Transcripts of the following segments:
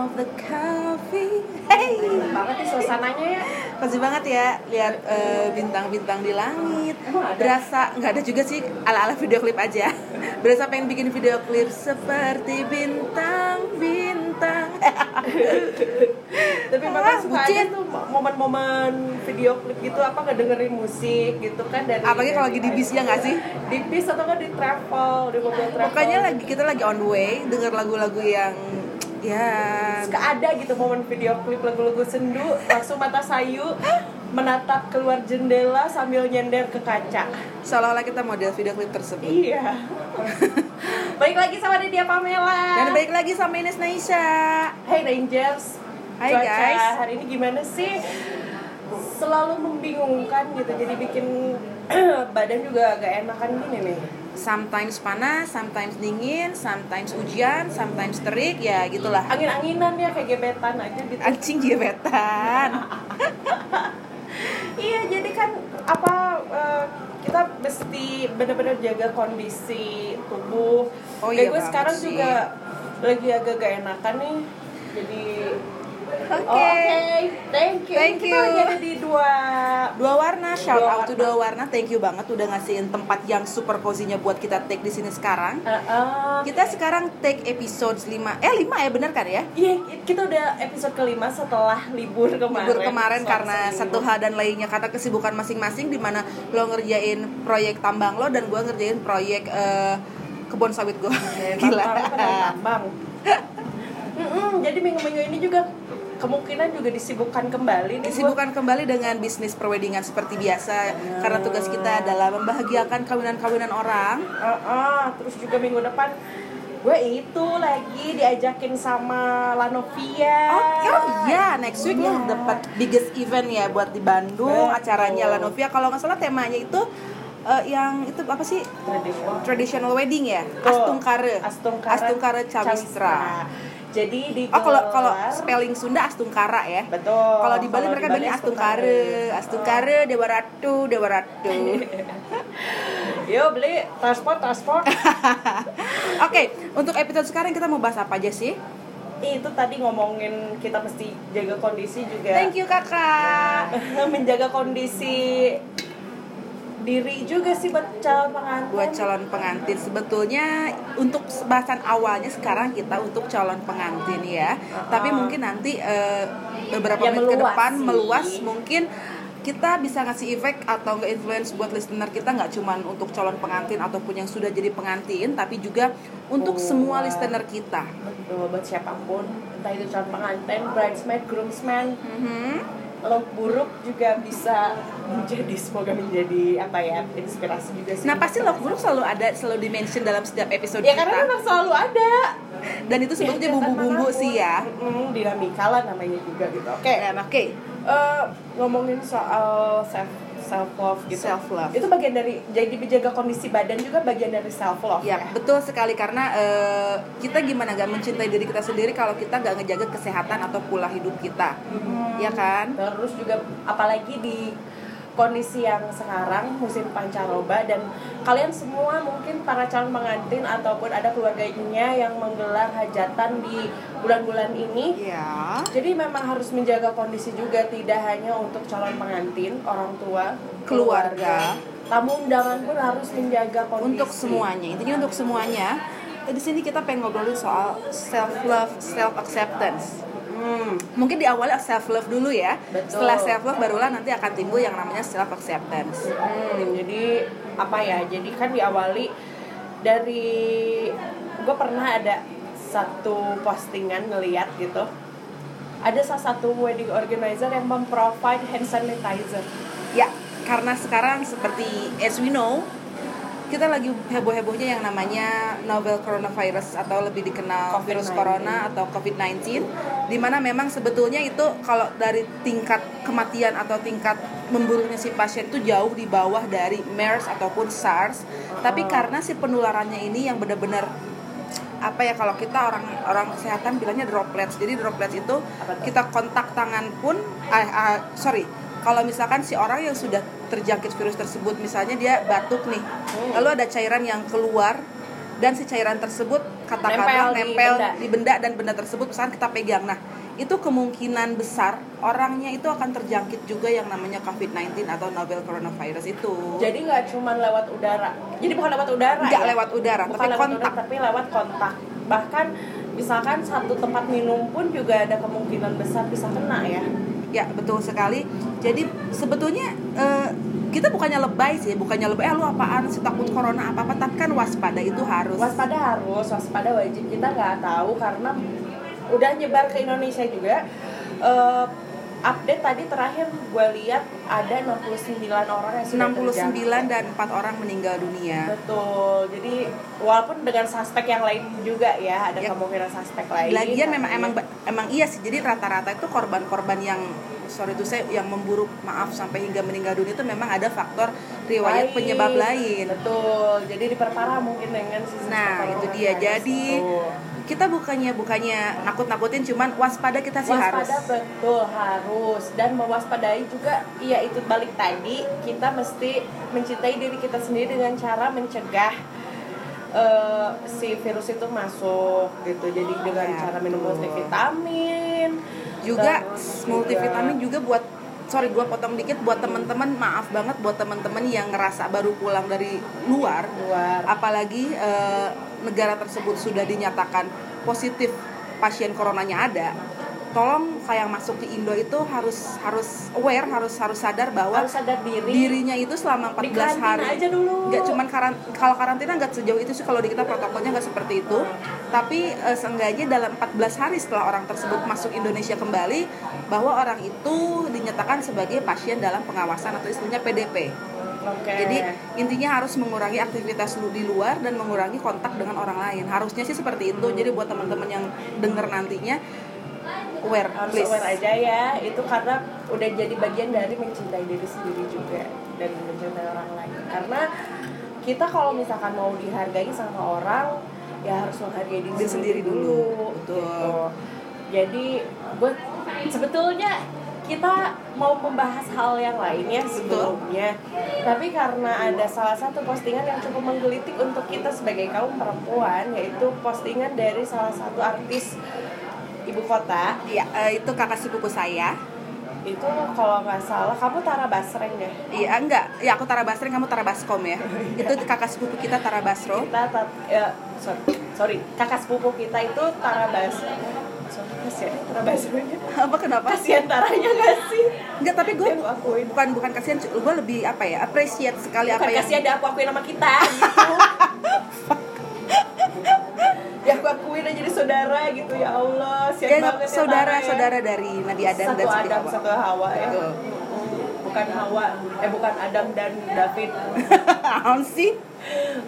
of the coffee. Hey, banget nih suasananya ya pasti banget ya lihat eh, bintang-bintang di langit. Berasa nggak ada juga sih ala-ala video klip aja. Berasa pengen bikin video klip seperti bintang-bintang. tapi bapak suka ada tuh momen-momen video klip gitu apa nggak dengerin musik gitu kan dari Apalagi kalau lagi di bis ya nggak sih? di bis atau kan di travel di mobil travel Pokoknya lagi kita lagi on the way denger lagu-lagu yang ya. Suka ada gitu momen video klip lagu-lagu sendu langsung mata sayu menatap keluar jendela sambil nyender ke kaca. Seolah-olah kita model video klip tersebut. iya. Baik lagi sama Dia Pamela. Dan balik lagi sama Ines Naisha. Hey Rangers. Hai, Cuaca guys. hari ini gimana sih? Selalu membingungkan gitu jadi bikin badan juga agak enakan gini nih Sometimes panas, sometimes dingin, sometimes hujan, sometimes terik, ya gitulah. angin-anginan ya kayak gebetan aja gitu Anjing gebetan. iya jadi kan apa eh, kita mesti benar-benar jaga kondisi tubuh Oh kayak iya gue sekarang sih. juga lagi agak gak enakan nih jadi Oke. Oke, thank you. Thank Kita you. lagi ada di dua Dua warna, shout Dua out to warna. dua warna. Thank you banget udah ngasihin tempat yang super cozy-nya buat kita take di sini sekarang. Eh, eh, Kita sekarang take episode 5. Eh 5 ya bener kan ya? Iya, kita udah episode kelima setelah libur kemarin. libur kemarin karena seminggu. satu hal dan lainnya kata kesibukan masing-masing di mana lo ngerjain proyek tambang lo dan gua ngerjain proyek eh, kebun sawit gua Ya, gila tambang, tambang. Mm-mm, jadi minggu-minggu ini juga kemungkinan juga disibukkan kembali nih gua. disibukkan kembali dengan bisnis perwedingan seperti biasa karena tugas kita adalah membahagiakan kawinan-kawinan orang Eh, eh, terus juga minggu depan gue itu lagi diajakin sama Lanovia. Oh, oh iya, next week lo dapat biggest event ya buat di Bandung Betul. acaranya Lanovia. Kalau nggak salah temanya itu eh, yang itu apa sih? Tradisional. Traditional wedding ya? Astungkare. Astungkare, Astungkare Cawistra. Jadi di Oh, kalau kalau spelling Sunda Astungkara ya. betul. Kalau di Bali mereka bilangnya Astungkare. Astungkare Dewa Ratu, Dewa Ratu. Yuk beli transport transport. Oke, untuk episode sekarang kita mau bahas apa aja sih? itu tadi ngomongin kita mesti jaga kondisi juga. Thank you kakak. menjaga kondisi diri juga sih buat calon pengantin. buat calon pengantin sebetulnya untuk bahasan awalnya sekarang kita untuk calon pengantin ya tapi mungkin nanti eh, beberapa Ya, menit ke depan sih. meluas mungkin kita bisa ngasih efek atau nggak influence buat listener kita nggak cuman untuk calon pengantin ataupun yang sudah jadi pengantin tapi juga untuk Oh, semua listener kita Betul, buat siapa pun entah itu calon pengantin, bridesmaid, groomsman, Mhm. Lo buruk juga bisa menjadi semoga menjadi apa ya inspirasi juga sih. nah pasti love buruk selalu ada selalu dimention dalam setiap episode Ya kita karena memang selalu ada. dan itu sebetulnya Ya, bumbu-bumbu sih ya Mm, dinamika lah namanya juga gitu. Oke. Nah, oke Eh, ngomongin soal self self love gitu. Self love. Itu bagian dari jadi menjaga kondisi badan juga bagian dari self love Ya, betul sekali karena eh, kita gimana gak mencintai diri kita sendiri kalau kita gak ngejaga kesehatan atau pola hidup kita, Hmm. ya kan? Terus juga apalagi di kondisi yang sekarang musim pancaroba dan kalian semua mungkin para calon pengantin ataupun ada keluarganya yang menggelar hajatan di bulan-bulan ini Ya. jadi memang harus menjaga kondisi juga tidak hanya untuk calon pengantin, orang tua, Keluarga. tamu undangan pun harus menjaga kondisi. Untuk semuanya, intinya untuk semuanya. Eh, Di sini kita pengen ngobrolin soal self love, self acceptance. Hmm, Mungkin di awalnya self love dulu ya. Betul. Setelah self love barulah nanti akan timbul yang namanya self acceptance. hmm, jadi apa ya? Jadi kan diawali dari gue pernah ada satu postingan ngeliat gitu. Ada salah satu wedding organizer yang memprovide hand sanitizer. Ya, karena sekarang seperti as we know kita lagi heboh-hebohnya yang namanya novel coronavirus atau lebih dikenal COVID-19. virus corona atau COVID-19 di mana memang sebetulnya itu kalau dari tingkat kematian atau tingkat memburuhnya si pasien itu jauh di bawah dari MERS ataupun SARS. Tapi karena si penularannya ini yang benar-benar apa ya kalau kita orang orang kesehatan bilangnya droplets. Jadi droplets itu kita kontak tangan pun ah, ah, sorry kalau misalkan si orang yang sudah terjangkit virus tersebut misalnya dia batuk nih Hmm. lalu ada cairan yang keluar dan si cairan tersebut katakanlah Nempel di nempel benda. di benda dan benda tersebut misalkan kita pegang. Nah, itu kemungkinan besar orangnya itu akan terjangkit juga yang namanya COVID-19 atau novel coronavirus itu. Jadi nggak cuma lewat udara. Jadi bukan lewat udara. Nggak ya? lewat udara, bukan tapi lewat kontak. udara, tapi lewat kontak. Bahkan misalkan satu tempat minum pun juga ada kemungkinan besar bisa kena ya. Ya betul sekali. Jadi sebetulnya eh, kita bukannya lebay sih, bukannya lebay. Eh lu apaan sih takut corona apa apa? Tapi kan waspada itu harus. Waspada harus, waspada wajib. Kita nggak tahu karena udah nyebar ke Indonesia juga. Eh, update tadi terakhir gue lihat ada 69 orang yang sudah 69 terjangkit. dan 4 orang meninggal dunia. Betul. Jadi walaupun dengan suspek yang lain juga ya, ada Ya. kemungkinan suspek lain. Lagian memang emang emang iya sih. Jadi rata-rata itu korban-korban yang sorry itu saya yang memburuk maaf sampai hingga meninggal dunia itu memang ada faktor riwayat lain. penyebab lain. Betul. Jadi diperparah mungkin dengan Nah, itu dia. coronavirus Jadi, itu. Kita bukannya bukannya nakut-nakutin cuman waspada kita sih harus. waspada betul harus. Dan mewaspadai juga iya itu balik tadi kita mesti mencintai diri kita sendiri dengan cara mencegah eh, si virus itu masuk gitu. Jadi dengan Ya, cara minum multivitamin juga multivitamin juga buat sorry gua potong dikit buat teman-teman maaf banget buat teman-teman yang ngerasa baru pulang dari luar. Luar. Apalagi eh, negara tersebut sudah dinyatakan positif pasien coronanya ada tolong kayak masuk ke Indo itu harus harus aware harus harus sadar bahwa harus sadar diri. dirinya itu selama 14 Di karantina hari aja dulu. nggak cuman karan kalau karantina nggak sejauh itu sih kalau di kita protokolnya nggak seperti itu. Tapi eh, seenggaknya dalam 14 hari setelah orang tersebut masuk Indonesia kembali bahwa orang itu dinyatakan sebagai pasien dalam pengawasan atau istilahnya PDP oke. Jadi intinya harus mengurangi aktivitas lu di luar dan mengurangi kontak dengan orang lain. Harusnya sih seperti itu. Jadi buat teman-teman yang dengar nantinya aware harus please. aware aja ya. Itu karena udah jadi bagian dari mencintai diri sendiri juga dan mencintai orang lain. Karena kita kalau misalkan mau dihargai sama orang ya harus menghargai diri, Diri sendiri dulu. Betul. Gitu. jadi gue sebetulnya kita mau membahas hal yang lain ya sebelumnya tapi karena ada salah satu postingan yang cukup menggelitik untuk kita sebagai kaum perempuan yaitu postingan dari salah satu artis ibu kota eh, itu kakak sepupu saya. itu kalau nggak salah kamu Tara Basreng ya Iya, enggak. Ya aku Tara Basreng, kamu Tara Baskom ya. itu kakak sepupu kita Tara Basro. kita tat, ya, sorry sorry kakak sepupu kita itu Tara Bas kasihan ya, Tara Basreng Apa kenapa? kasihan Taranya nggak sih Enggak, tapi gue akuin bukan bukan kasihan, gue lebih apa ya? Appreciate sekali apa Bukan yang kasihan dia aku akuin nama kita gitu ya aku akuin aja jadi saudara gitu ya Allah siap Ya, banget saudara ya. saudara dari Nabi Adam satu dan Siti Adam Hawa. satu Hawa ya Betul. bukan Hawa eh bukan Adam dan David Apaan sih?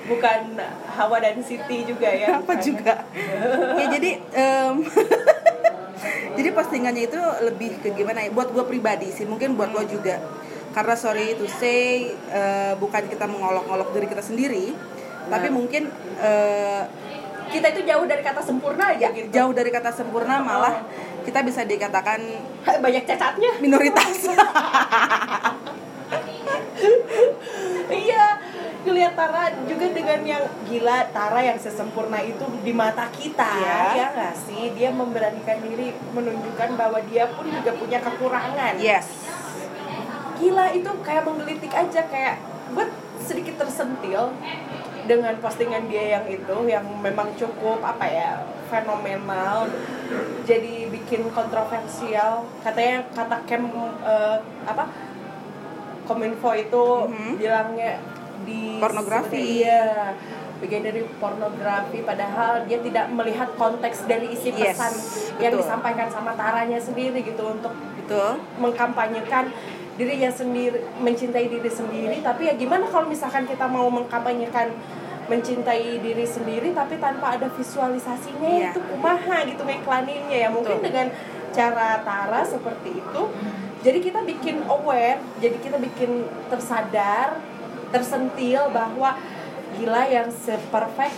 bukan Hawa dan Siti juga ya Apa bukan. juga? ya jadi em, jadi postingannya itu lebih ke gimana ya? Buat gue pribadi sih, mungkin buat lo juga. Karena sorry to say, eh, bukan kita mengolok-olok diri kita sendiri, tapi Nah. mungkin eh, kita itu jauh dari kata sempurna aja ya, gitu jauh dari kata sempurna malah kita bisa dikatakan banyak cacatnya minoritas. iya ngeliat Tara juga dengan yang gila Tara yang sesempurna itu di mata kita Iya. ya nggak sih dia memberanikan diri menunjukkan bahwa dia pun juga punya kekurangan yes. gila itu kayak menggelitik aja kayak gue sedikit tersentil dengan postingan dia yang itu yang memang cukup apa ya fenomenal jadi bikin kontroversial katanya kata Kem eh, apa Kominfo itu Mhm. bilangnya di Pornografi. iya bagian dari pornografi padahal dia tidak melihat konteks dari isi Yes, pesan yang betul. disampaikan sama taranya sendiri gitu untuk Betul. mengkampanyekan dirinya sendiri mencintai diri sendiri tapi ya gimana kalau misalkan kita mau mengkampanyekan mencintai diri sendiri tapi tanpa ada visualisasinya Iya. itu kumaha gitu ngiklaninnya ya mungkin Betul. dengan cara Tara seperti itu jadi kita bikin aware jadi kita bikin tersadar tersentil bahwa gila yang seperfect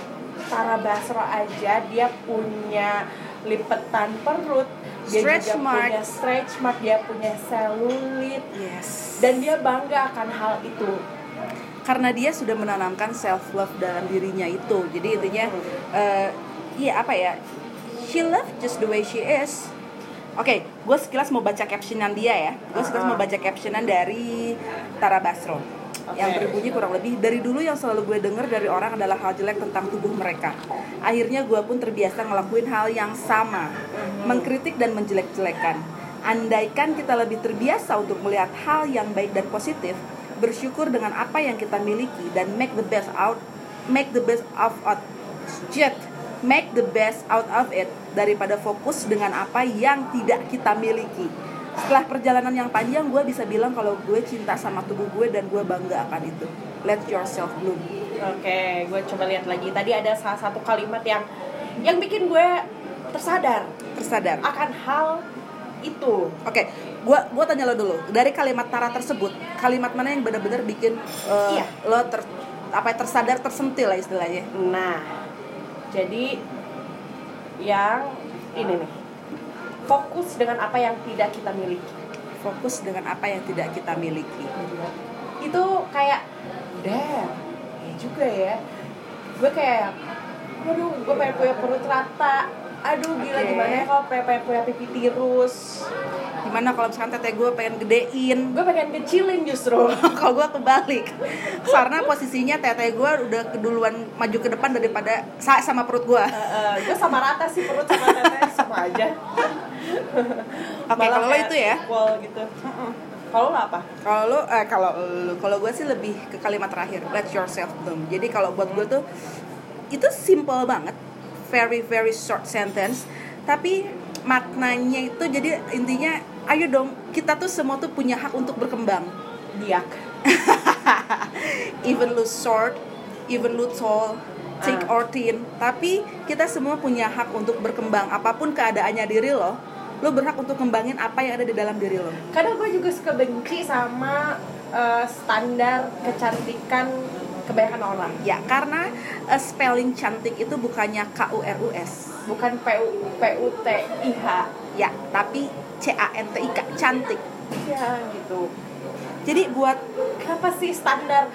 Tara Basro aja dia punya lipetan perut dia Stretch juga mark. punya stretch mark dia punya selulit. Yes. dan dia bangga akan hal itu. Karena dia sudah menanamkan self love dalam dirinya itu. Jadi intinya eh, iya apa ya? She love just the way she is. Oke, gue sekilas mau baca captionan dia ya. Gue sekilas mau baca captionan dari Tara Basro yang berbunyi kurang lebih dari dulu yang selalu gue denger dari orang adalah hal jelek tentang tubuh mereka. Akhirnya gue pun terbiasa ngelakuin hal yang sama, mengkritik dan menjelek-jelekan. Andaikan kita lebih terbiasa untuk melihat hal yang baik dan positif, bersyukur dengan apa yang kita miliki dan make the best out, make the best of out, shit, make the best out of it daripada fokus dengan apa yang tidak kita miliki. Setelah perjalanan yang panjang, gue bisa bilang kalau gue cinta sama tubuh gue dan gue bangga akan itu. Let yourself bloom. Oke, gue coba lihat lagi. Tadi ada salah satu kalimat yang yang bikin gue tersadar Tersadar. akan hal itu. Oke, gua gua tanya lo dulu. Dari kalimat Tara tersebut, kalimat mana yang benar-benar bikin uh, Iya. lo ter apa ya, tersadar tersentil lah istilahnya? Nah, jadi yang ini nih. Fokus dengan apa yang tidak kita miliki. Fokus dengan apa yang tidak kita miliki. Itu kayak damn, ya juga ya. Gue kayak waduh, gue pengen punya perut rata. Aduh, gila Oke. gimana ya kalau pengen, pengen punya pipi tirus. Gimana kalau misalkan teteh gue pengen gedein? Gue pengen kecilin justru. kalau gue kebalik karena posisinya teteh gue udah keduluan maju ke depan daripada sa- sama perut gue gue sama rata sih perut sama teteh sama aja. Oke, Malah kalau itu ya? equal gitu. Kalau lo apa? kalau lo eh, kalau kalau gue sih lebih ke kalimat terakhir let yourself bloom jadi kalau buat gue tuh itu simple banget very very short sentence tapi maknanya itu jadi intinya ayo dong kita tuh semua tuh punya hak untuk berkembang Diak. even lu short even lu tall thick Ah. or thin tapi kita semua punya hak untuk berkembang apa pun keadaannya diri lo lo berhak untuk kembangin apa yang ada di dalam diri lo Kadang gue juga suka benci sama eh, standar kecantikan kebanyakan orang. Ya, karena uh, spelling cantik itu bukannya K U R U S. Bukan P U P U T I H. Ya, tapi C A N T I K, cantik. Ya gitu. Jadi buat Kenapa sih standar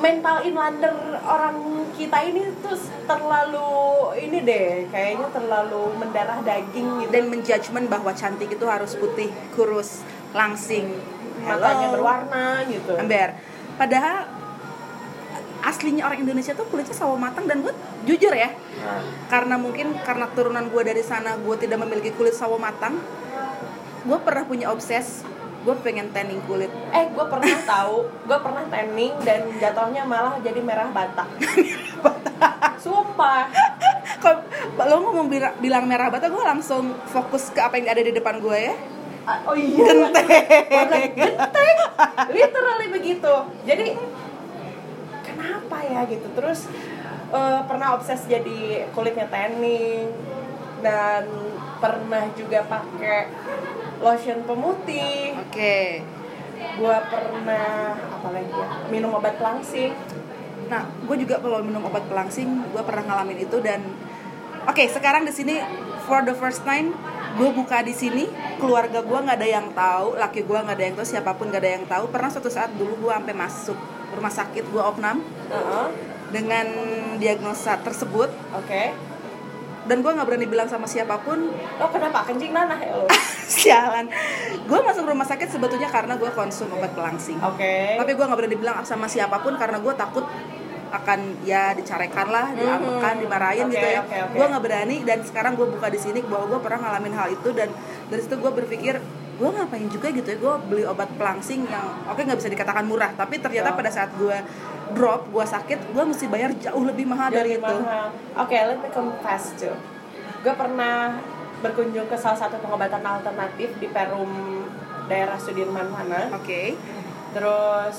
mental inlander orang kita ini tuh terlalu ini deh kayaknya terlalu mendarah daging gitu dan menjudgment bahwa cantik itu harus putih, kurus, langsing, matanya berwarna gitu ember. Padahal aslinya orang Indonesia tuh kulitnya sawo matang dan gue jujur ya. Nah, karena mungkin karena turunan gue dari sana gue tidak memiliki kulit sawo matang gue pernah punya obses gue pengen tanning kulit. Eh gue pernah tahu gue pernah tanning dan jatuhnya malah jadi merah bata. Sumpah. Kalau lo ngomong bilang, bilang merah bata gue langsung fokus ke apa yang ada di depan gue ya. Ah, oh iya. Genteng. Genteng. Literally begitu. Jadi ya gitu. Terus eh, pernah obses jadi kulitnya tanning dan pernah juga pakai lotion pemutih. Oke. Gua pernah apa lagi ya minum obat pelangsing. Nah gue juga kalau minum obat pelangsing gue pernah ngalamin itu dan oke sekarang di sini for the first time gue buka di sini keluarga gue nggak ada yang tahu laki gue nggak ada yang tahu siapa pun nggak ada yang tahu. Pernah suatu saat dulu gue sampai masuk rumah sakit gue opnam Heeh. dengan diagnosa tersebut. Oke. Dan gue nggak berani bilang sama siapa pun. Lo kenapa? Kencing nanah ya lo sialan. Gue masuk rumah sakit sebetulnya karena gue konsum obat pelangsing. Oke. Tapi gue nggak berani bilang sama siapa pun karena gue takut akan ya dicarekan lah, diambekan, dimarahin Oke, gitu ya. oke, oke. Gue nggak berani dan sekarang gue buka di sini bahwa gue pernah ngalamin hal itu dan dari situ gue berpikir gue ngapain juga gitu ya gue beli obat pelangsing yang oke nggak bisa dikatakan murah tapi ternyata Oh. pada saat gue drop gue sakit gue mesti bayar jauh lebih mahal dari Jadi itu. Oke, let me confess too. Gue pernah berkunjung ke salah satu pengobatan alternatif di Perum daerah Sudirman sana. oke Terus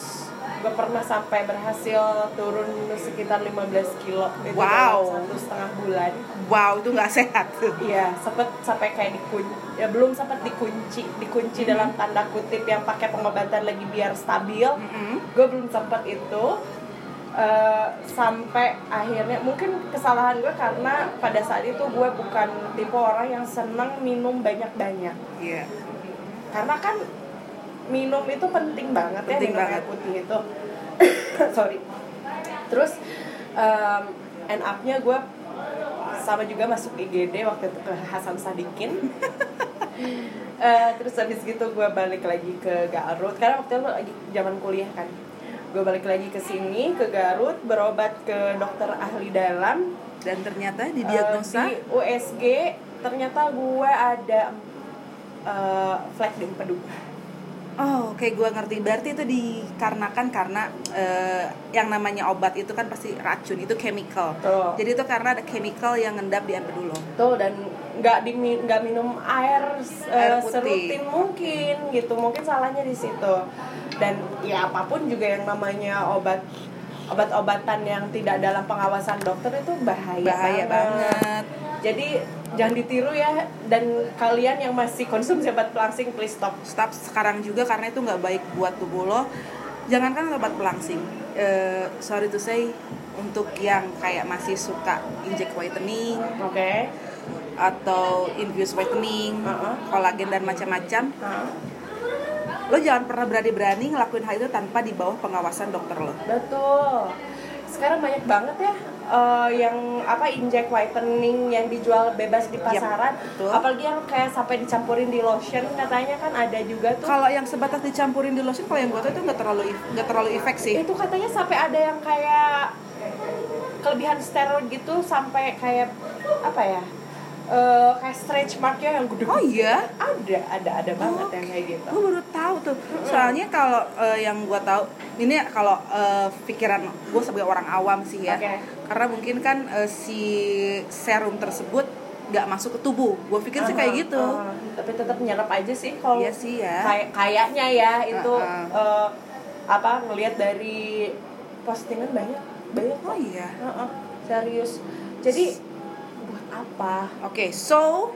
gue pernah sampai berhasil turun sekitar 15 kilo itu Wow. dalam satu setengah bulan. wow itu nggak sehat Iya, sempet sampai kayak dikunci, ya belum sempat dikunci, dikunci Mm-hmm. dalam tanda kutip yang pakai pengobatan lagi biar stabil. Mm-mm. Gue belum sempat itu eh, sampai akhirnya mungkin kesalahan gue karena pada saat itu gue bukan tipe orang yang seneng minum banyak-banyak. Iya. Karena kan minum itu penting banget ya Penting minum air banget. putih itu. Sorry. Terus um, end up-nya gue sama juga masuk IGD waktu itu ke Hasan Sadikin Eh, terus habis gitu gue balik lagi ke Garut karena waktu itu lagi zaman kuliah kan gue balik lagi ke sini ke Garut berobat ke dokter ahli dalam dan ternyata Eh, didiagnosa di USG ternyata gue ada eh, flek di empedu Oh, oke gue ngerti. Berarti itu dikarenakan karena eh, yang namanya obat itu kan pasti racun, itu chemical. Tuh. Jadi itu karena ada chemical yang ngendap di lo. tuh dan nggak di nggak minum air, eh, Air putih. serutin mungkin gitu mungkin salahnya di situ dan ya apa pun juga yang namanya obat obat-obatan yang tidak dalam pengawasan dokter itu bahaya, Bahaya banget. jadi jangan ditiru ya dan kalian yang masih konsumsi obat pelangsing please stop Stop sekarang juga karena itu nggak baik buat tubuh lo. Jangankan obat pelangsing. Eh, sorry to say untuk yang kayak masih suka inject whitening oke atau infuse whitening, Uh-uh. kolagen dan macam-macam, lo jangan pernah berani-berani ngelakuin hal itu tanpa di bawah pengawasan dokter lo. Betul. Sekarang banyak banget ya eh, yang apa inject whitening yang dijual bebas di pasaran. betul. Apalagi yang kayak sampai dicampurin di lotion katanya kan ada juga tuh. Kalau yang sebatas dicampurin di lotion, kalau yang gue tahu itu nggak terlalu nggak terlalu efek sih. Itu katanya sampai ada yang kayak kelebihan steroid gitu sampai kayak apa ya? eh, kayak stretch marknya yang gede. Oh iya? Ada, ada, ada banget Oke. yang kayak gitu. Gue baru tahu tuh. Soalnya kalau eh, yang gue tahu, ini kalau eh, pikiran gue sebagai orang awam sih ya. Oke. Karena mungkin kan eh, si serum tersebut nggak masuk ke tubuh. Gue pikir sih kayak gitu. aha. Tapi tetap nyerap aja sih kalau Iya sih ya. kayak kayaknya ya itu Uh-uh. eh, apa ngelihat dari postingan banyak banyak Oh iya. Heeh, serius jadi buat apa Oke, so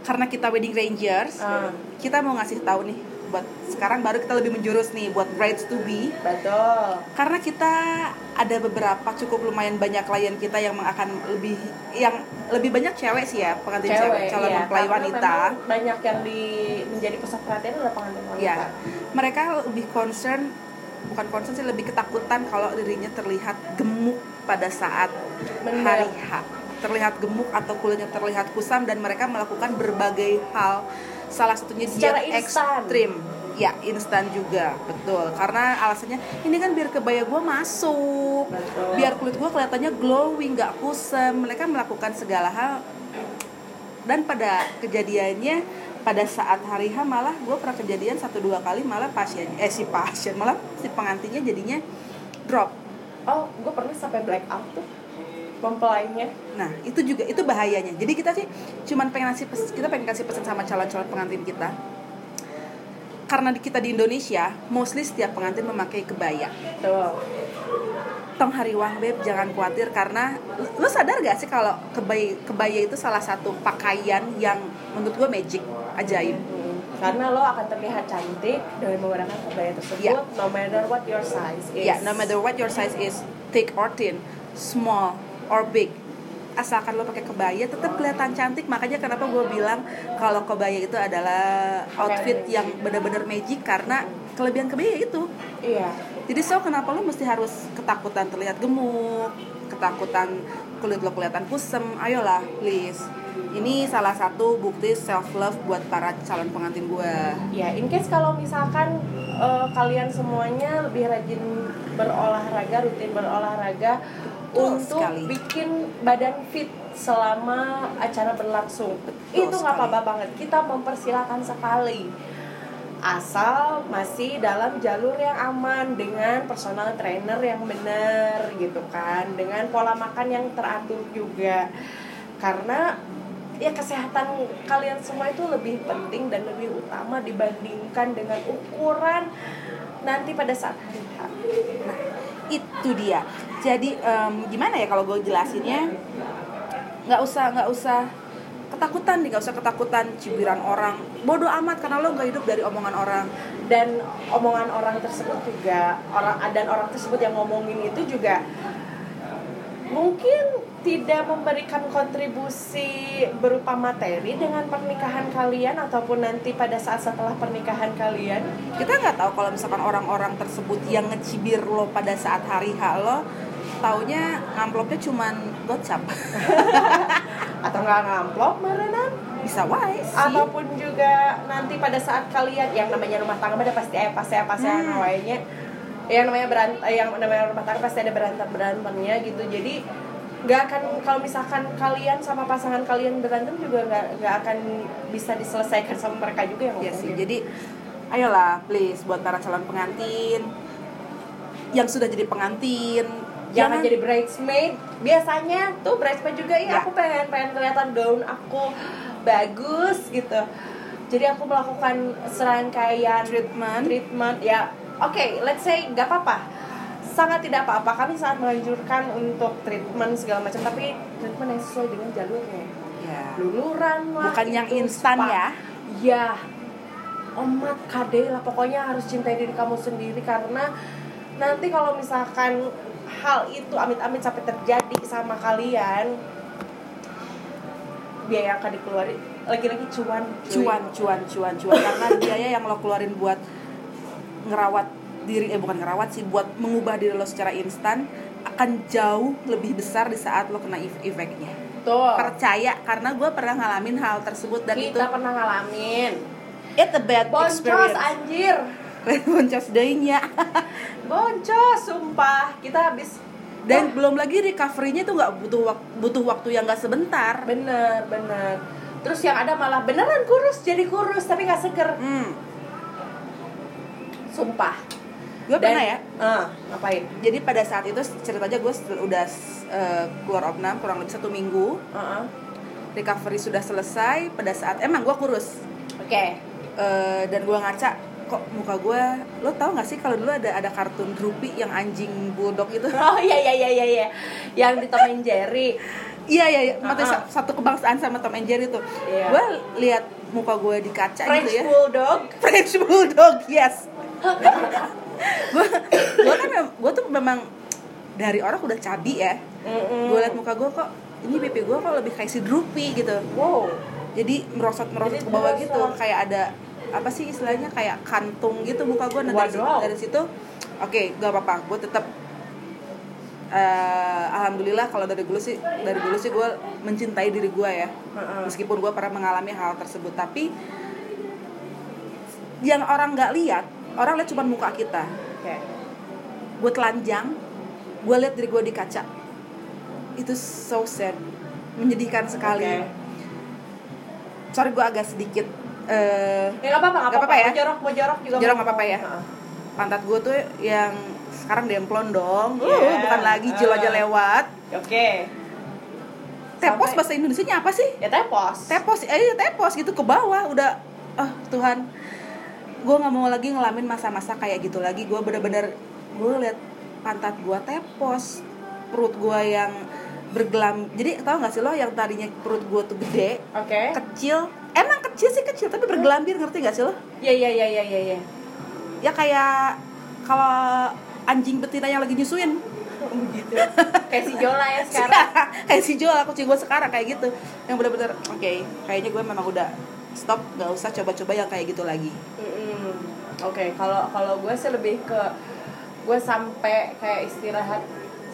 karena kita wedding rangers, Ah, kita mau ngasih tahu nih buat sekarang baru kita lebih menjurus nih buat brides to be. Betul. Karena kita ada beberapa cukup lumayan banyak klien kita yang akan lebih yang lebih banyak cewek sih ya pengantin cewek, calon iya, mempelai wanita. banyak yang di menjadi pusat perhatian adalah pengantin wanita. Ya mereka lebih concern bukan concern sih lebih ketakutan kalau dirinya terlihat gemuk pada saat Benar. hari H. Terlihat gemuk atau kulitnya terlihat kusam dan mereka melakukan berbagai hal salah satunya Secara diet instan. ekstrim. Ya instan juga betul. Karena alasannya ini kan biar kebaya gue masuk. Betul. biar kulit gue kelihatannya glowing nggak kusam mereka melakukan segala hal. Dan pada kejadiannya pada saat hari H malah gue pernah kejadian satu dua kali malah pasien eh si pasien malah si pengantinnya jadinya drop. Oh gue pernah sampai black out tuh mempelainya. Nah itu juga itu bahayanya. Jadi kita sih cuman pengen kasih pes- kita pengen kasih pesan sama calon-calon pengantin kita. Karena di- kita di Indonesia mostly setiap pengantin memakai kebaya. Tuh tong hari wang beb jangan khawatir karena lu- sadar gak sih kalau kebaya kebaya itu salah satu pakaian yang menurut gue magic ajaib. Hmm, karena lo akan terlihat cantik dengan menggunakan kebaya tersebut Ya. no matter what your size is. Ya, no matter what your size is, thick or thin, small or big, asalkan lo pakai kebaya tetap kelihatan cantik. Makanya kenapa gue bilang kalau kebaya itu adalah outfit yang benar-benar magic karena kelebihan kebaya itu. iya Jadi so kenapa lo mesti harus ketakutan terlihat gemuk, ketakutan kulit lo kelihatan kusem? Ayolah, please. Ini salah satu bukti self love buat para calon pengantin gue. ya in case kalau misalkan eh, kalian semuanya lebih rajin berolahraga rutin berolahraga Betul untuk sekali. bikin badan fit selama acara berlangsung. Betul itu nggak apa-apa banget. Kita mempersilahkan sekali. Asal masih dalam jalur yang aman dengan personal trainer yang benar gitu kan. Dengan pola makan yang teratur juga. Karena ya kesehatan kalian semua itu lebih penting dan lebih utama dibandingkan dengan ukuran nanti pada saat hari H. Nah, itu dia. Jadi em, gimana ya kalau gue jelasinnya? Nggak usah, nggak usah ketakutan nih, nggak usah ketakutan cibiran orang. Bodoh amat karena lo nggak hidup dari omongan orang. dan omongan orang tersebut juga orang dan orang tersebut yang ngomongin itu juga mungkin tidak memberikan kontribusi berupa materi dengan pernikahan kalian ataupun nanti pada saat setelah pernikahan kalian? Kita nggak tahu kalau misalkan orang-orang tersebut yang ngecibir lo pada saat hari H lo, taunya amplopnya cuman gocap. Atau nggak ngamplop merenan bisa wae sih. Ataupun juga nanti pada saat kalian yang namanya rumah tangga ada pasti eh pasti pasti Hmm. namanya yang namanya berantem yang namanya rumah tangga pasti ada berantem berantemnya gitu. Jadi nggak akan kalau misalkan kalian sama pasangan kalian berantem juga nggak nggak akan bisa diselesaikan sama mereka juga yang Iya sih, jadi ayolah please buat para calon pengantin. Yang sudah jadi pengantin jangan jadi bridesmaid. Biasanya tuh bridesmaid juga ya Ya. aku pengen pengen kelihatan gaun aku bagus gitu. Jadi aku melakukan serangkaian treatment. treatment ya oke let's say nggak apa-apa sangat tidak apa-apa. Kami sangat menganjurkan untuk treatment segala macam tapi treatment yang sesuai dengan jalurnya. Ya luluran lah bukan yang instan spa. ya? Ya omat kade lah pokoknya harus cintai diri kamu sendiri karena nanti kalau misalkan hal itu amit-amit sampai terjadi sama kalian biaya yang akan dikeluarin. Lagi-lagi cuan cuy. cuan cuan cuan cuan. Karena biaya yang lo keluarin buat ngerawat diri eh bukan ngerawat sih buat mengubah diri lo secara instan akan jauh lebih besar di saat lo kena ef- efeknya. Tuh percaya karena gue pernah ngalamin hal tersebut dan itu kita pernah ngalamin. It's a bad boncos experience. anjir. Boncos daynya boncos sumpah. Kita habis dan Wah, belum lagi recovery-nya tuh nggak butuh wak- butuh waktu yang nggak sebentar. Bener bener. Terus yang ada malah beneran kurus jadi kurus tapi nggak seger. Hmm. sumpah gue pernah ya. Ah, ngapain? Jadi pada saat itu ceritanya gue udah eh, keluar opnam kurang lebih satu minggu. Heeh. recovery sudah selesai pada saat emang gue kurus. Oke. Eh, dan gue ngaca kok muka gue lo tau gak sih kalau dulu ada ada kartun Droopy yang anjing bulldog itu? Oh iya iya iya iya iya. Yang di Tom and Jerry. Iya iya iya. Mati ah. sa- satu kebangsaan sama Tom and Jerry tuh Iya. gue lihat muka gue di kaca French gitu ya. Bulldog. French bulldog yes gue gue kan gue tuh memang dari orang udah cabi ya. Gue liat muka gue kok ini pipi gue kok lebih kayak si Droopy gitu. Wow. Jadi merosot merosot ke bawah gitu kayak ada apa sih istilahnya kayak kantung gitu muka gue nah dari, situ- dari situ oke gak apa-apa gue tetap eh, alhamdulillah kalau dari dulu sih dari dulu sih gue mencintai diri gue ya. Meskipun gue pernah mengalami hal tersebut tapi yang orang nggak lihat orang lihat cuma muka kita. Oke. Gue telanjang gue lihat diri gue di kaca. Itu so sad. Menyedihkan sekali. Oke. sorry gue agak sedikit eh ya nggak apa-apa nggak apa-apa ya? mau jorok mau jorok juga Jorok nggak apa-apa ya? Pantat gue tuh yang sekarang demplon dong. Uh, Yeah. bukan lagi jil aja Ah. lewat. Oke. Tepos Sampai- bahasa Indonesia nya apa sih? Ya tepos. Tepos eh iya, tepos gitu ke bawah udah. Ah Tuhan gue nggak mau lagi ngalamin masa-masa kayak gitu lagi. Gue bener-bener gue liat pantat gue tepos perut gue yang bergelam. Jadi tau gak sih lo yang tadinya perut gue tuh gede oke. kecil? Emang kecil sih kecil tapi bergelambir ngerti gak sih lo? Ya ya ya ya ya ya ya kayak kalau anjing betina yang lagi nyusuin. Begitu kayak si Jola ya sekarang. Kayak si Joel kucing gue sekarang kayak gitu. Yang bener-bener oke kayaknya gue memang udah stop nggak usah coba-coba yang kayak gitu lagi. Mm-mm. Oke, kalau kalau gue sih lebih ke gue sampai kayak istirahat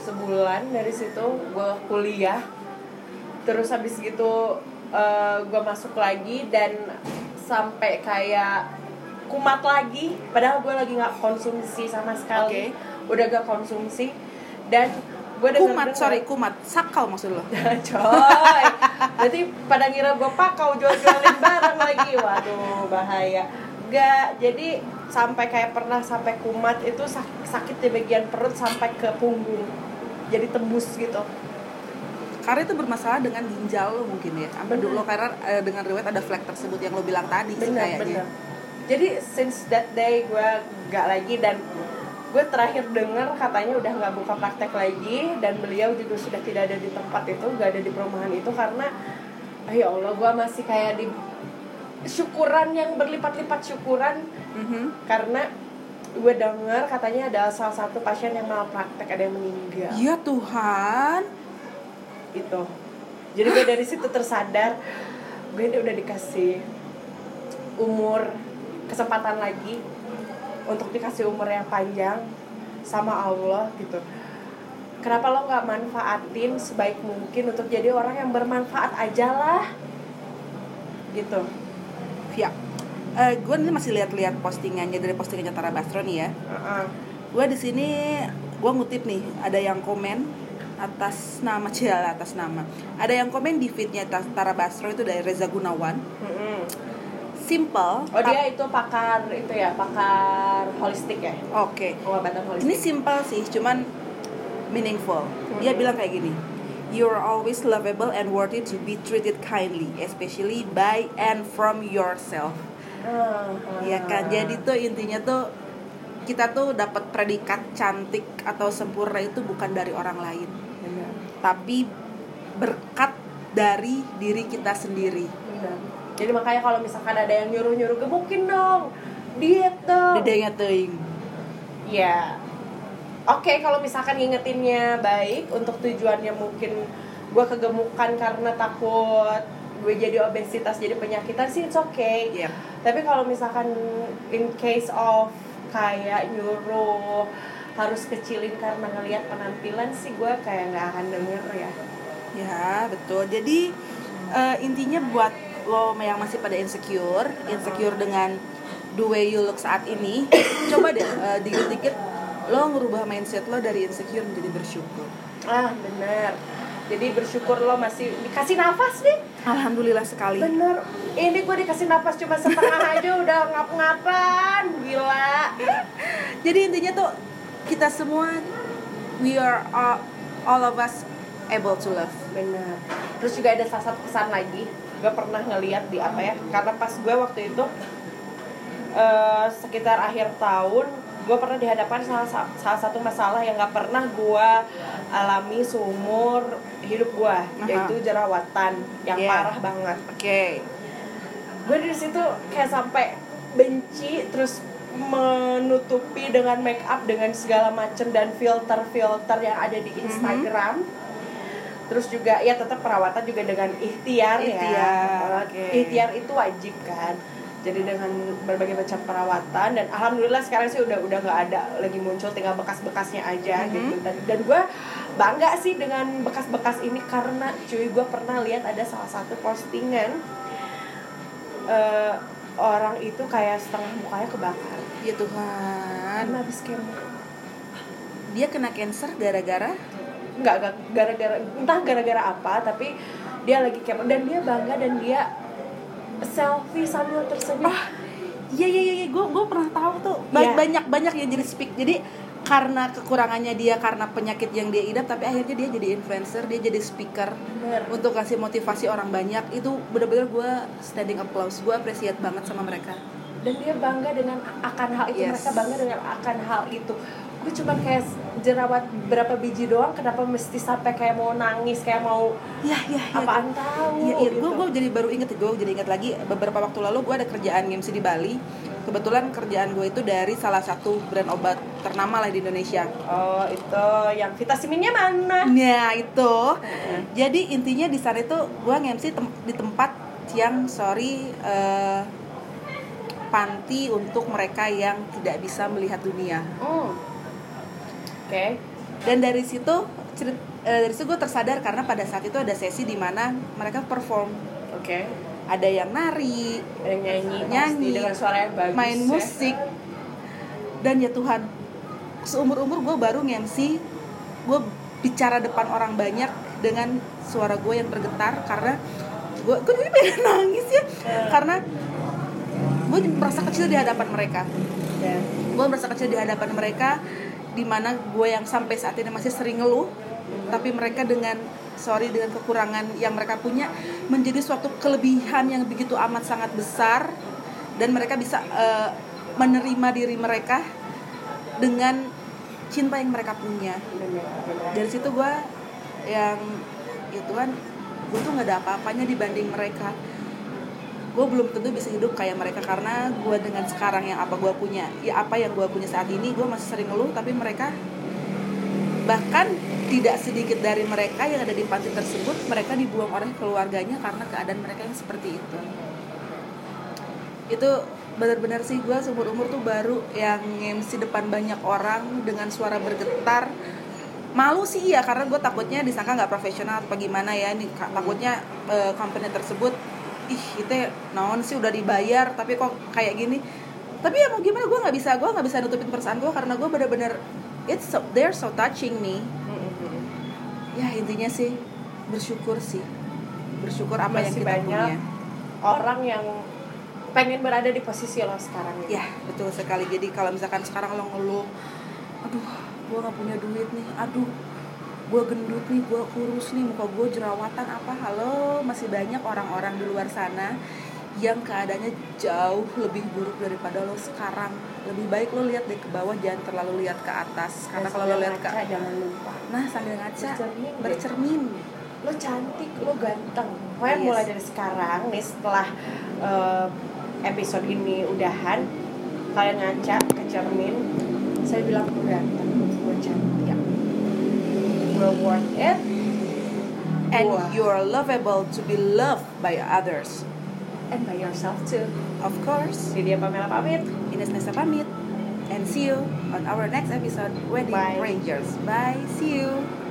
sebulan dari situ gue kuliah, terus habis gitu eh, gue masuk lagi dan sampai kayak kumat lagi, padahal gue lagi nggak konsumsi sama sekali, udah gak konsumsi. Dan gue kumat sorry kumat. Sakau maksud lo? Coy. Berarti pada ngira gue pakau jual-jualin barang lagi. Waduh bahaya. Gak, jadi sampai kayak pernah sampai kumat itu sak- sakit di bagian perut sampai ke punggung. Jadi tembus gitu. Karena itu bermasalah dengan ginjal lo mungkin ya. Apa dulu karena eh, dengan riwayat ada flek tersebut yang lo bilang tadi sih bener kayaknya. bener. Jadi since that day gue gak lagi dan gue terakhir denger katanya udah nggak buka praktek lagi dan beliau juga sudah tidak ada di tempat itu gak ada di perumahan itu karena ya Allah gue masih kayak di syukuran yang berlipat-lipat syukuran. Mhm. karena gue denger katanya ada salah satu pasien yang malpraktek ada yang meninggal. Ya Tuhan. Itu jadi gue dari situ tersadar gue ini udah dikasih umur kesempatan lagi untuk dikasih umur yang panjang sama Allah gitu. Kenapa lo nggak manfaatin sebaik mungkin untuk jadi orang yang bermanfaat aja lah? Gitu ya gue ini masih lihat-lihat postingannya dari postingannya Tara Basro nih ya. Uh-uh. gue di sini gue ngutip nih ada yang komen atas nama Ciala atas nama. Ada yang komen di feednya Ta- Tara Basro itu dari Reza Gunawan. Mm-mm. simple oh dia itu pakar itu ya pakar holistik ya? Oke. Pengobatan holistik. Ini simple sih cuman meaningful. Dia bilang kayak gini You are always lovable and worthy to be treated kindly, especially by and from yourself. Ah, Ya kan, jadi tuh intinya tuh kita tuh dapat predikat cantik atau sempurna itu bukan dari orang lain, Benar, tapi berkat dari diri kita sendiri. benar. jadi makanya kalau misalkan ada yang nyuruh nyuruh gemukin dong diet dong Dedenya teuing. ya oke kalau misalkan ngingetinnya baik untuk tujuannya mungkin gue kegemukan karena takut gue jadi obesitas jadi penyakitan sih it's okay Iya. tapi kalau misalkan in case of kayak nyuruh harus kecilin karena ngelihat penampilan sih gue kayak nggak akan denger ya Ya, betul. Jadi eh, intinya buat lo yang masih pada insecure, insecure dengan the way you look saat ini, coba deh eh, dikit-dikit lo ngerubah mindset lo dari insecure menjadi bersyukur. ah bener jadi bersyukur lo masih dikasih nafas nih Alhamdulillah sekali. bener ini gue dikasih nafas cuma setengah aja udah ngap-ngapan gila Jadi intinya tuh kita semua we are all, all of us able to love. bener terus juga ada salah satu pesan lagi gue pernah ngeliat di apa ya karena pas gue waktu itu eh, sekitar akhir tahun gue pernah dihadapkan salah, sa- salah satu masalah yang gak pernah gue alami seumur hidup gue yaitu jerawatan yang Yeah. parah banget Oke. gue di situ kayak sampai benci terus menutupi dengan make up dengan segala macem dan filter-filter yang ada di Instagram terus juga ya tetap perawatan juga dengan ikhtiar, Ikhtiar, ya oke. ikhtiar itu wajib kan jadi dengan berbagai macam perawatan dan alhamdulillah sekarang sih udah udah nggak ada lagi muncul tinggal bekas-bekasnya aja Mhm. gitu dan dan gue bangga sih dengan bekas-bekas ini karena cuy gue pernah lihat ada salah satu postingan eh, orang itu kayak setengah mukanya kebakar Ya Tuhan. karena habis kemo Dia kena cancer gara-gara nggak gara-gara entah gara-gara apa tapi dia lagi kemo dan dia bangga dan dia selfie sambil tersenyum Ah, Iya iya iya, gue gue pernah tahu tuh Iya. banyak banyak yang jadi speak. Jadi karena kekurangannya dia karena penyakit yang dia idap, tapi akhirnya dia jadi influencer, dia jadi speaker Bener. untuk kasih motivasi orang banyak. Itu bener-bener gue standing applause, gue appreciate banget sama mereka. dan dia bangga dengan akan hal itu Yes. mereka bangga dengan akan hal itu gue cuma kayak jerawat berapa biji doang kenapa mesti sampai kayak mau nangis kayak mau Iya iya iya. apaan tahu Iya, iya. gitu. gue gue jadi baru inget gue jadi inget lagi beberapa waktu lalu gue ada kerjaan MC di Bali. Kebetulan kerjaan gue itu dari salah satu brand obat ternama lah di Indonesia. oh itu yang vitaminnya mana Nah itu, jadi intinya di sana itu gue nge-MC tem- di tempat yang sorry eh, panti untuk mereka yang tidak bisa melihat dunia. Hmm. Oke. Dan dari situ cerit- eh, dari situ gue tersadar karena pada saat itu ada sesi di mana mereka perform, oke. Ada yang nari, ada yang nyanyi nyanyi, dengan suara yang bagus main ya. musik, dan ya Tuhan, seumur umur gue baru nge-MC, gue bicara depan orang banyak dengan suara gue yang bergetar karena gue gue jadi pengen nangis ya? Karena gue merasa kecil di hadapan mereka. Ya. gue merasa kecil di hadapan mereka di mana gue yang sampai saat ini masih sering ngeluh tapi mereka dengan sorry dengan kekurangan yang mereka punya menjadi suatu kelebihan yang begitu amat sangat besar dan mereka bisa eh, menerima diri mereka dengan cinta yang mereka punya. Dari situ gue yang ya Tuhan gue tuh nggak ada apa-apanya dibanding mereka gue belum tentu bisa hidup kayak mereka karena gue dengan sekarang yang apa gue punya ya apa yang gue punya saat ini gue masih sering ngeluh tapi mereka bahkan tidak sedikit dari mereka yang ada di panti tersebut mereka dibuang oleh keluarganya karena keadaan mereka yang seperti itu. Itu benar-benar sih gue seumur umur tuh baru yang MC depan banyak orang dengan suara bergetar. Malu sih iya karena gue takutnya disangka nggak profesional atau gimana ya ini takutnya eh, company tersebut ih itu naon sih udah dibayar tapi kok kayak gini. Tapi ya mau gimana gue nggak bisa gue nggak bisa nutupin perasaan gue karena gue bener-bener it's so, they're so touching me. Ya intinya sih bersyukur sih. Bersyukur apa yang Masih kita banyak punya. orang yang pengen berada di posisi lo sekarang ini. ya betul sekali. Jadi kalau misalkan sekarang lo ngeluh aduh gue nggak punya duit nih aduh gue gendut nih gue kurus nih muka gue jerawatan apa? Halo masih banyak orang-orang di luar sana yang keadaannya jauh lebih buruk daripada lo sekarang. Lebih baik lo lihat deh ke bawah jangan terlalu lihat ke atas. Karena kalau lo lihat ke jangan lupa. Nah sambil ngaca Bercermin deh. bercermin. Lo cantik lo ganteng. Pokoknya Yes. mulai dari sekarang nih setelah eh, episode ini udahan kalian ngaca ke cermin saya bilang gue ganteng gue cantik gue worth it and Wah. you're lovable to be loved by others and by yourself too of course jadi dia Pamela pamit Ines Nesa pamit and see you on our next episode Wedding Bye. Rangers. Bye, see you.